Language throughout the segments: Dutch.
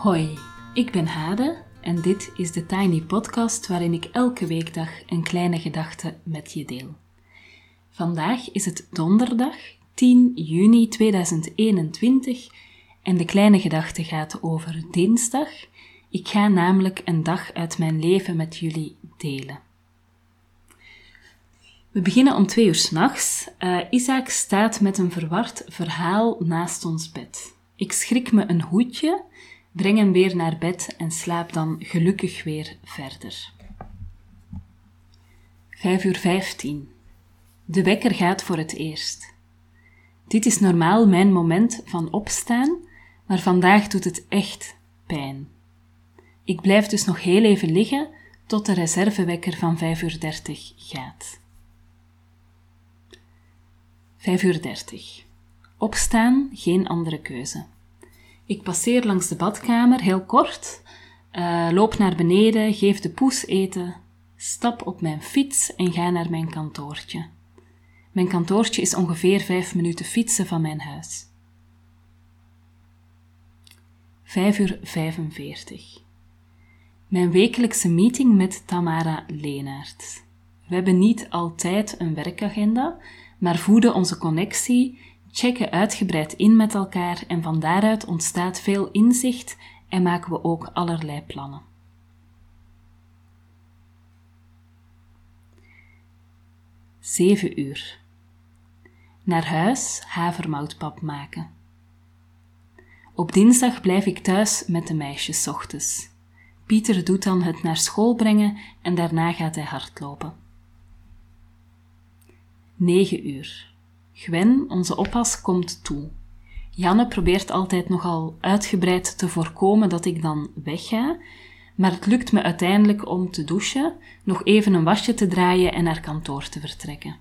Hoi, ik ben Hade en dit is de Tiny Podcast waarin ik elke weekdag een kleine gedachte met je deel. Vandaag is het donderdag 10 juni 2021 en de kleine gedachte gaat over dinsdag. Ik ga namelijk een dag uit mijn leven met jullie delen. We beginnen om twee uur s'nachts. Uh, Isaac staat met een verward verhaal naast ons bed. Ik schrik me een hoedje breng hem weer naar bed en slaap dan gelukkig weer verder. 5 uur 15. De wekker gaat voor het eerst. Dit is normaal mijn moment van opstaan, maar vandaag doet het echt pijn. Ik blijf dus nog heel even liggen tot de reservewekker van 5 uur 30 gaat. 5 uur 30. Opstaan, geen andere keuze. Ik passeer langs de badkamer heel kort, uh, loop naar beneden, geef de poes eten, stap op mijn fiets en ga naar mijn kantoortje. Mijn kantoortje is ongeveer vijf minuten fietsen van mijn huis. 5 uur 45. Mijn wekelijkse meeting met Tamara Leenaert. We hebben niet altijd een werkagenda, maar voeden onze connectie checken uitgebreid in met elkaar en van daaruit ontstaat veel inzicht en maken we ook allerlei plannen. Zeven uur. Naar huis havermoutpap maken. Op dinsdag blijf ik thuis met de meisjes ochtends. Pieter doet dan het naar school brengen en daarna gaat hij hardlopen. 9 uur. Gwen, onze oppas, komt toe. Janne probeert altijd nogal uitgebreid te voorkomen dat ik dan wegga, maar het lukt me uiteindelijk om te douchen, nog even een wasje te draaien en naar kantoor te vertrekken.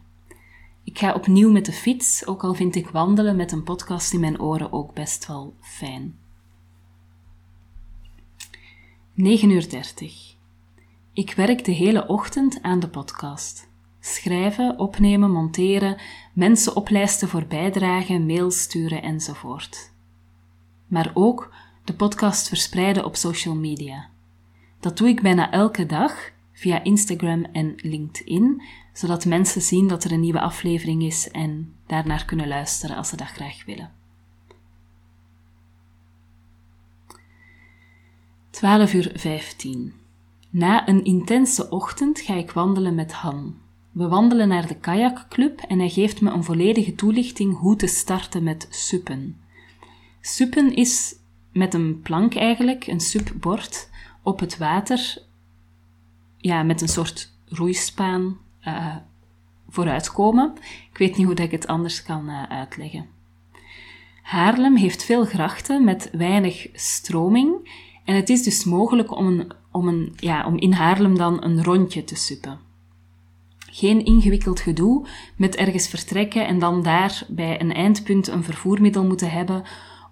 Ik ga opnieuw met de fiets, ook al vind ik wandelen met een podcast in mijn oren ook best wel fijn. 9 uur 30. Ik werk de hele ochtend aan de podcast. Schrijven, opnemen, monteren, mensen oplijsten voor bijdragen, mails sturen enzovoort. Maar ook de podcast verspreiden op social media. Dat doe ik bijna elke dag via Instagram en LinkedIn, zodat mensen zien dat er een nieuwe aflevering is en daarnaar kunnen luisteren als ze dat graag willen. 12 uur 15. Na een intense ochtend ga ik wandelen met Han, we wandelen naar de kajakclub en hij geeft me een volledige toelichting hoe te starten met suppen. Suppen is met een plank eigenlijk, een suppbord, op het water, ja, met een soort roeispaan uh, vooruitkomen. Ik weet niet hoe dat ik het anders kan uh, uitleggen. Haarlem heeft veel grachten met weinig stroming en het is dus mogelijk om, een, om, een, ja, om in Haarlem dan een rondje te suppen. Geen ingewikkeld gedoe met ergens vertrekken en dan daar bij een eindpunt een vervoermiddel moeten hebben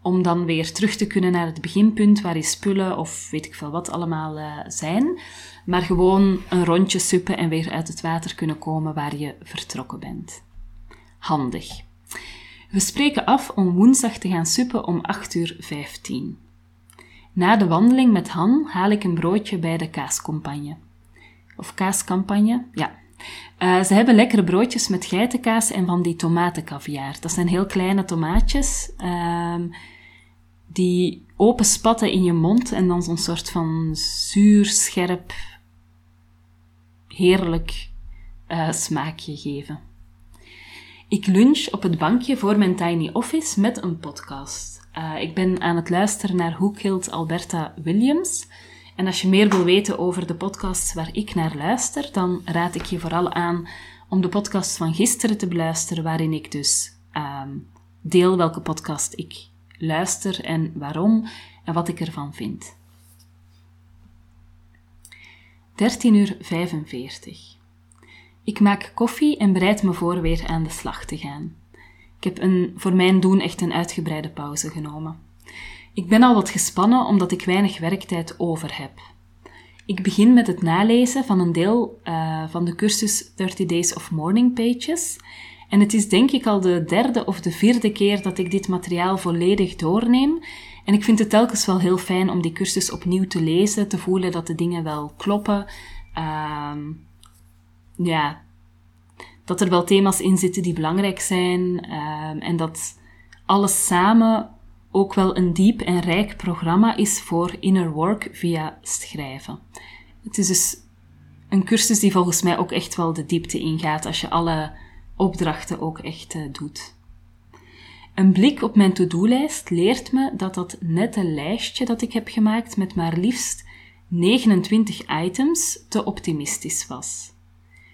om dan weer terug te kunnen naar het beginpunt waar je spullen of weet ik veel wat allemaal uh, zijn. Maar gewoon een rondje suppen en weer uit het water kunnen komen waar je vertrokken bent. Handig. We spreken af om woensdag te gaan suppen om 8 uur 15. Na de wandeling met Han haal ik een broodje bij de kaascompagne. Of kaascampagne, ja, uh, ze hebben lekkere broodjes met geitenkaas en van die tomatencaviar. Dat zijn heel kleine tomaatjes um, die open spatten in je mond en dan zo'n soort van zuur, scherp, heerlijk uh, smaakje geven. Ik lunch op het bankje voor mijn tiny office met een podcast. Uh, ik ben aan het luisteren naar Killed Alberta Williams. En als je meer wil weten over de podcasts waar ik naar luister, dan raad ik je vooral aan om de podcast van gisteren te beluisteren, waarin ik dus um, deel welke podcast ik luister en waarom en wat ik ervan vind. 13 uur 45. Ik maak koffie en bereid me voor weer aan de slag te gaan. Ik heb een, voor mijn doen echt een uitgebreide pauze genomen. Ik ben al wat gespannen omdat ik weinig werktijd over heb. Ik begin met het nalezen van een deel uh, van de cursus 30 Days of Morning Pages. En het is denk ik al de derde of de vierde keer dat ik dit materiaal volledig doorneem. En ik vind het telkens wel heel fijn om die cursus opnieuw te lezen, te voelen dat de dingen wel kloppen. Ehm, ja, dat er wel thema's in zitten die belangrijk zijn ehm, en dat alles samen ook wel een diep en rijk programma is voor inner work via schrijven. Het is dus een cursus die volgens mij ook echt wel de diepte ingaat als je alle opdrachten ook echt uh, doet. Een blik op mijn to-do-lijst leert me dat dat nette lijstje dat ik heb gemaakt met maar liefst 29 items te optimistisch was.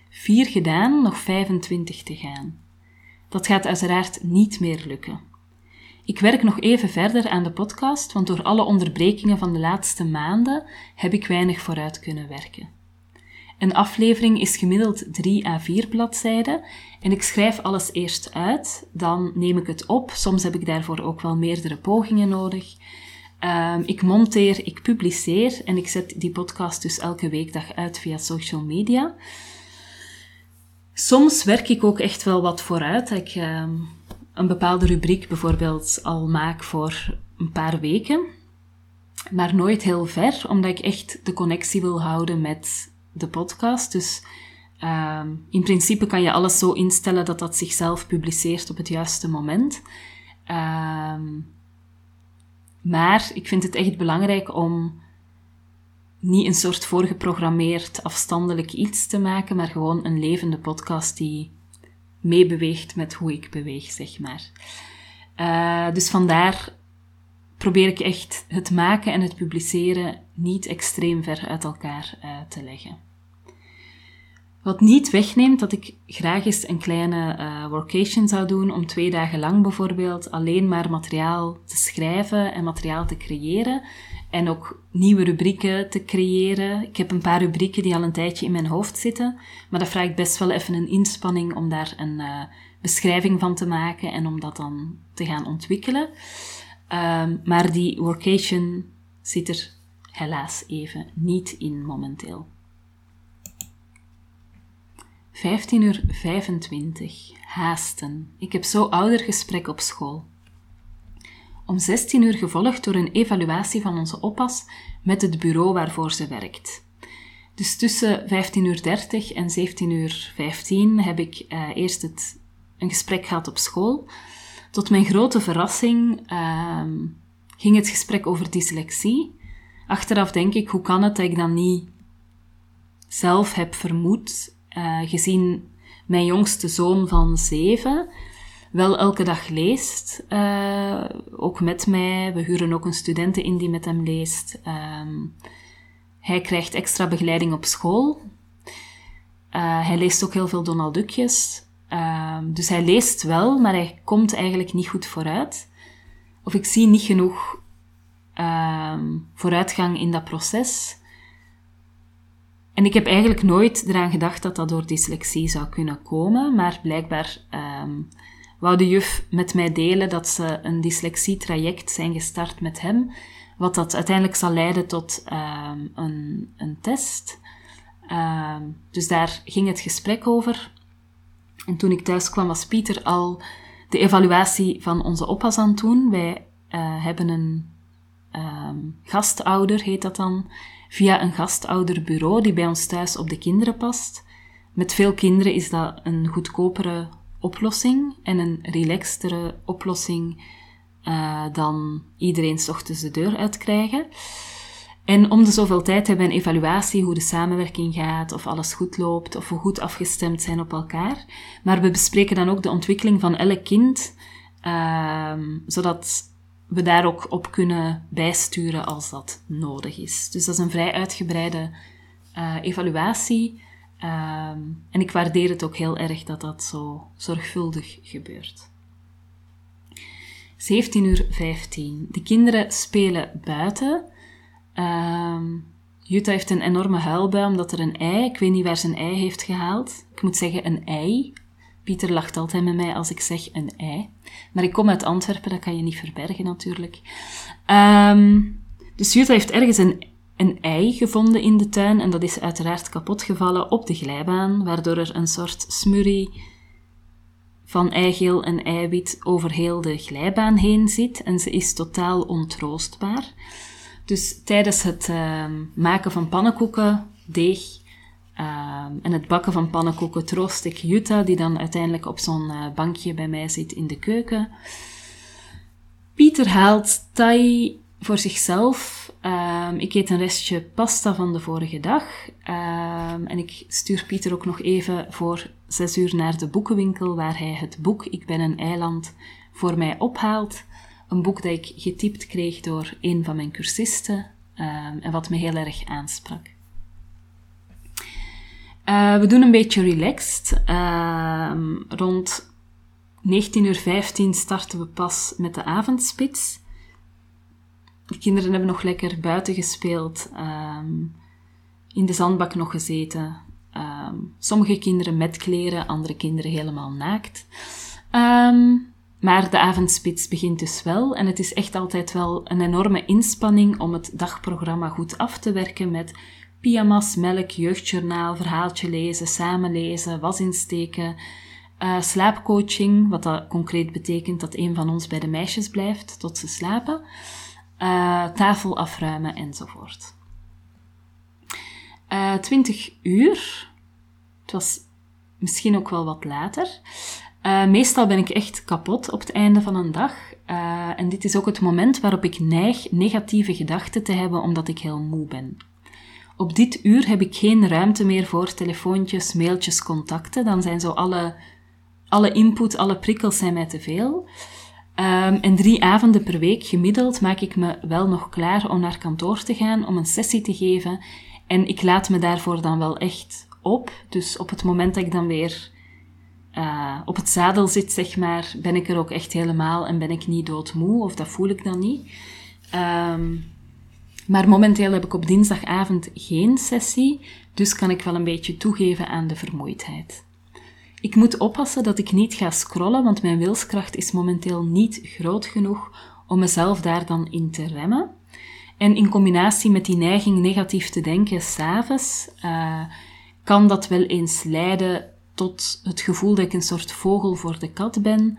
Vier gedaan, nog 25 te gaan. Dat gaat uiteraard niet meer lukken. Ik werk nog even verder aan de podcast, want door alle onderbrekingen van de laatste maanden heb ik weinig vooruit kunnen werken. Een aflevering is gemiddeld 3 à 4 bladzijden en ik schrijf alles eerst uit, dan neem ik het op. Soms heb ik daarvoor ook wel meerdere pogingen nodig. Um, ik monteer, ik publiceer en ik zet die podcast dus elke weekdag uit via social media. Soms werk ik ook echt wel wat vooruit. Ik um, een bepaalde rubriek bijvoorbeeld al maak voor een paar weken, maar nooit heel ver, omdat ik echt de connectie wil houden met de podcast. Dus um, in principe kan je alles zo instellen dat dat zichzelf publiceert op het juiste moment. Um, maar ik vind het echt belangrijk om niet een soort voorgeprogrammeerd afstandelijk iets te maken, maar gewoon een levende podcast die meebeweegt met hoe ik beweeg, zeg maar. Uh, dus vandaar probeer ik echt het maken en het publiceren niet extreem ver uit elkaar uh, te leggen. Wat niet wegneemt dat ik graag eens een kleine uh, workation zou doen om twee dagen lang bijvoorbeeld alleen maar materiaal te schrijven en materiaal te creëren en ook nieuwe rubrieken te creëren. Ik heb een paar rubrieken die al een tijdje in mijn hoofd zitten, maar dat vraagt best wel even een inspanning om daar een uh, beschrijving van te maken en om dat dan te gaan ontwikkelen. Um, maar die workation zit er helaas even niet in momenteel. 15 uur 25. Haasten. Ik heb zo oudergesprek op school. Om 16 uur gevolgd door een evaluatie van onze oppas met het bureau waarvoor ze werkt. Dus tussen 15.30 uur en 17 uur 15 heb ik uh, eerst het, een gesprek gehad op school. Tot mijn grote verrassing uh, ging het gesprek over dyslexie. Achteraf denk ik, hoe kan het dat ik dan niet zelf heb vermoed uh, gezien mijn jongste zoon van zeven wel elke dag leest, uh, ook met mij. We huren ook een studenten in die met hem leest. Um, hij krijgt extra begeleiding op school. Uh, hij leest ook heel veel Donald Duckjes. Um, dus hij leest wel, maar hij komt eigenlijk niet goed vooruit. Of ik zie niet genoeg um, vooruitgang in dat proces. En ik heb eigenlijk nooit eraan gedacht dat dat door dyslexie zou kunnen komen, maar blijkbaar um, wou de juf met mij delen dat ze een dyslexietraject zijn gestart met hem, wat dat uiteindelijk zal leiden tot um, een, een test. Um, dus daar ging het gesprek over. En toen ik thuis kwam, was Pieter al de evaluatie van onze oppas aan het doen. Wij uh, hebben een gastouder, heet dat dan, via een gastouderbureau die bij ons thuis op de kinderen past. Met veel kinderen is dat een goedkopere oplossing en een relaxtere oplossing uh, dan iedereen s ochtends de deur uitkrijgen. En om de zoveel tijd hebben we een evaluatie hoe de samenwerking gaat, of alles goed loopt, of we goed afgestemd zijn op elkaar. Maar we bespreken dan ook de ontwikkeling van elk kind, uh, zodat we daar ook op kunnen bijsturen als dat nodig is. Dus dat is een vrij uitgebreide uh, evaluatie. Um, en ik waardeer het ook heel erg dat dat zo zorgvuldig gebeurt. 17 uur 15. De kinderen spelen buiten. Um, Jutta heeft een enorme huilbui omdat er een ei, ik weet niet waar ze een ei heeft gehaald. Ik moet zeggen een ei, Pieter lacht altijd met mij als ik zeg een ei. Maar ik kom uit Antwerpen, dat kan je niet verbergen natuurlijk. Um, dus Jutta heeft ergens een, een ei gevonden in de tuin en dat is uiteraard kapotgevallen op de glijbaan, waardoor er een soort smurrie van eigeel en eiwit over heel de glijbaan heen zit en ze is totaal ontroostbaar. Dus tijdens het uh, maken van pannenkoeken, deeg uh, en het bakken van pannenkoeken troost ik Jutta, die dan uiteindelijk op zo'n uh, bankje bij mij zit in de keuken. Pieter haalt thai voor zichzelf. Um, ik eet een restje pasta van de vorige dag. Um, en ik stuur Pieter ook nog even voor zes uur naar de boekenwinkel, waar hij het boek Ik ben een eiland voor mij ophaalt. Een boek dat ik getypt kreeg door een van mijn cursisten en wat me heel erg aansprak. Uh, we doen een beetje relaxed. rond 19.15 uur starten we pas met de avondspits. De kinderen hebben nog lekker buiten gespeeld, um, in de zandbak nog gezeten. Um, sommige kinderen met kleren, andere kinderen helemaal naakt. Maar de avondspits begint dus wel en het is echt altijd wel een enorme inspanning om het dagprogramma goed af te werken met pyjamas, melk, jeugdjournaal, verhaaltje lezen, samenlezen, was insteken, uh, slaapcoaching, wat dat concreet betekent dat een van ons bij de meisjes blijft tot ze slapen uh, tafel afruimen enzovoort. Uh, eh, 20 uur, het was misschien ook wel wat later. Meestal ben ik echt kapot op het einde van een dag. En dit is ook het moment waarop ik neig negatieve gedachten te hebben omdat ik heel moe ben. Op dit uur heb ik geen ruimte meer voor telefoontjes, mailtjes, contacten. Dan zijn zo alle, alle input, alle prikkels zijn mij te veel. Um, en drie avonden per week gemiddeld maak ik me wel nog klaar om naar kantoor te gaan, om een sessie te geven. En ik laat me daarvoor dan wel echt op. Dus op het moment dat ik dan weer uh, op het zadel zit, zeg maar, ben ik er ook echt helemaal en ben ik niet doodmoe, of dat voel ik dan niet. Um, maar momenteel heb ik op dinsdagavond geen sessie, dus kan ik wel een beetje toegeven aan de vermoeidheid. Ik moet oppassen dat ik niet ga scrollen, want mijn wilskracht is momenteel niet groot genoeg om mezelf daar dan in te remmen. En in combinatie met die neiging negatief te denken s'avonds, uh, kan dat wel eens leiden tot het gevoel dat ik een soort vogel voor de kat ben.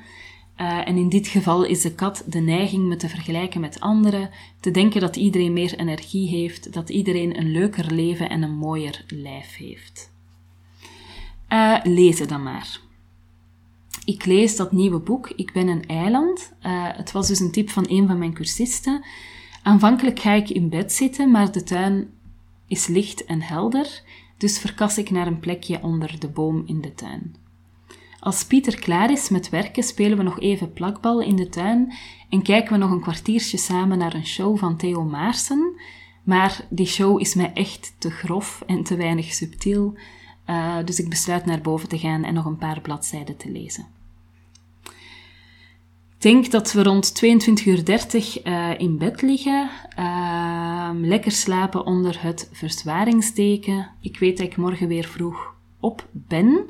Uh, en in dit geval is de kat de neiging me te vergelijken met anderen, te denken dat iedereen meer energie heeft, dat iedereen een leuker leven en een mooier lijf heeft. Uh, lezen dan maar. Ik lees dat nieuwe boek, Ik ben een eiland. Uh, het was dus een tip van een van mijn cursisten. Aanvankelijk ga ik in bed zitten, maar de tuin is licht en helder, dus verkas ik naar een plekje onder de boom in de tuin. Als Pieter klaar is met werken, spelen we nog even plakbal in de tuin en kijken we nog een kwartiertje samen naar een show van Theo Maarsen. Maar die show is mij echt te grof en te weinig subtiel, uh, dus ik besluit naar boven te gaan en nog een paar bladzijden te lezen. Ik denk dat we rond 22.30 uur uh, in bed liggen. Uh, lekker slapen onder het verzwaringsdeken. Ik weet dat ik morgen weer vroeg op ben.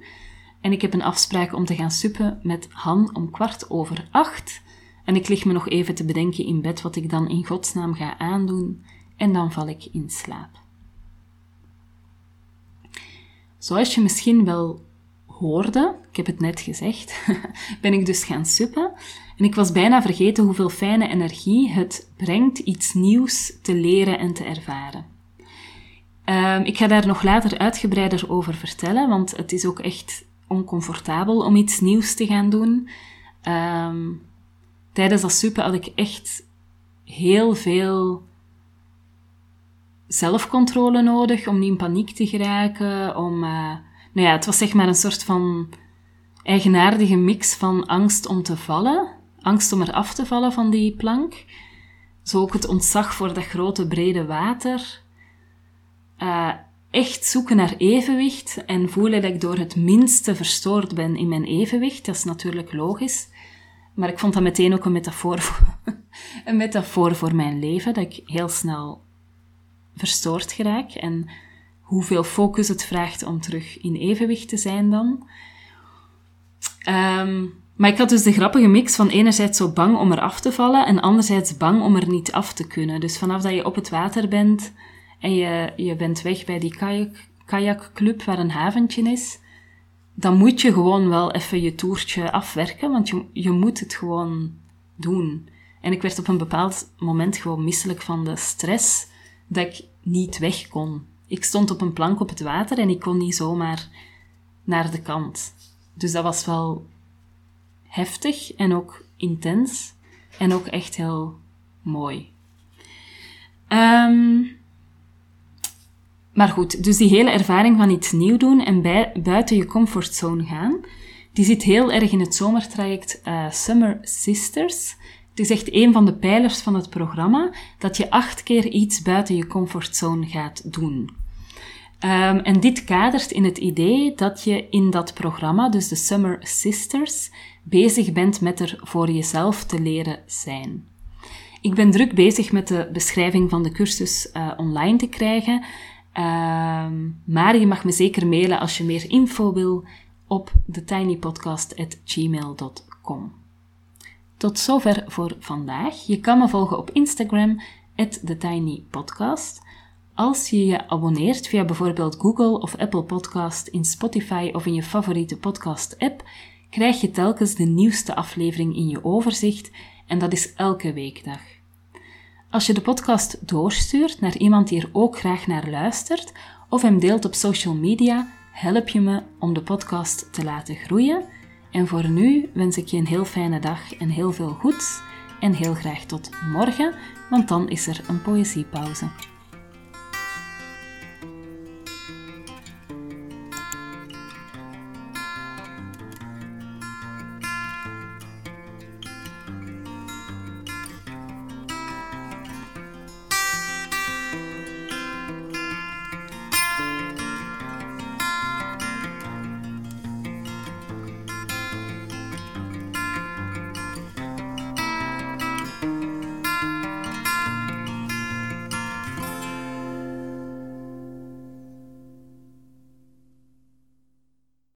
En ik heb een afspraak om te gaan suppen met Han om kwart over acht. En ik lig me nog even te bedenken in bed wat ik dan in godsnaam ga aandoen. En dan val ik in slaap. Zoals je misschien wel hoorde, ik heb het net gezegd, ben ik dus gaan suppen. En ik was bijna vergeten hoeveel fijne energie het brengt iets nieuws te leren en te ervaren. Um, ik ga daar nog later uitgebreider over vertellen, want het is ook echt oncomfortabel om iets nieuws te gaan doen. Um, tijdens dat suppen had ik echt heel veel zelfcontrole nodig om niet in paniek te geraken. Om, uh, nou ja, het was zeg maar een soort van eigenaardige mix van angst om te vallen, angst om eraf te vallen van die plank. Zo ook het ontzag voor dat grote brede water. Uh, echt zoeken naar evenwicht en voelen dat ik door het minste verstoord ben in mijn evenwicht. Dat is natuurlijk logisch. Maar ik vond dat meteen ook een metafoor voor, een metafoor voor mijn leven, dat ik heel snel verstoord geraak en hoeveel focus het vraagt om terug in evenwicht te zijn dan. Um, maar ik had dus de grappige mix van enerzijds zo bang om er af te vallen en anderzijds bang om er niet af te kunnen. Dus vanaf dat je op het water bent en je, je bent weg bij die kajak, kajakclub waar een haventje is, dan moet je gewoon wel even je toertje afwerken, want je, je moet het gewoon doen. En ik werd op een bepaald moment gewoon misselijk van de stress dat ik niet weg kon. Ik stond op een plank op het water en ik kon niet zomaar naar de kant. Dus dat was wel heftig en ook intens en ook echt heel mooi. Um, maar goed, dus die hele ervaring van iets nieuw doen en buiten je comfortzone gaan, die zit heel erg in het zomertraject uh, Summer Sisters. Het is echt een van de pijlers van het programma, dat je acht keer iets buiten je comfortzone gaat doen. Um, en dit kadert in het idee dat je in dat programma, dus de Summer Sisters, bezig bent met er voor jezelf te leren zijn. Ik ben druk bezig met de beschrijving van de cursus uh, online te krijgen. Ehm, maar je mag me zeker mailen als je meer info wil op thetinypodcast.gmail.com. Tot zover voor vandaag. Je kan me volgen op Instagram, TheTinyPodcast. Als je je abonneert via bijvoorbeeld Google of Apple Podcast in Spotify of in je favoriete podcast-app, krijg je telkens de nieuwste aflevering in je overzicht en dat is elke weekdag. Als je de podcast doorstuurt naar iemand die er ook graag naar luistert of hem deelt op social media, help je me om de podcast te laten groeien. En voor nu wens ik je een heel fijne dag en heel veel goeds. En heel graag tot morgen, want dan is er een poëziepauze.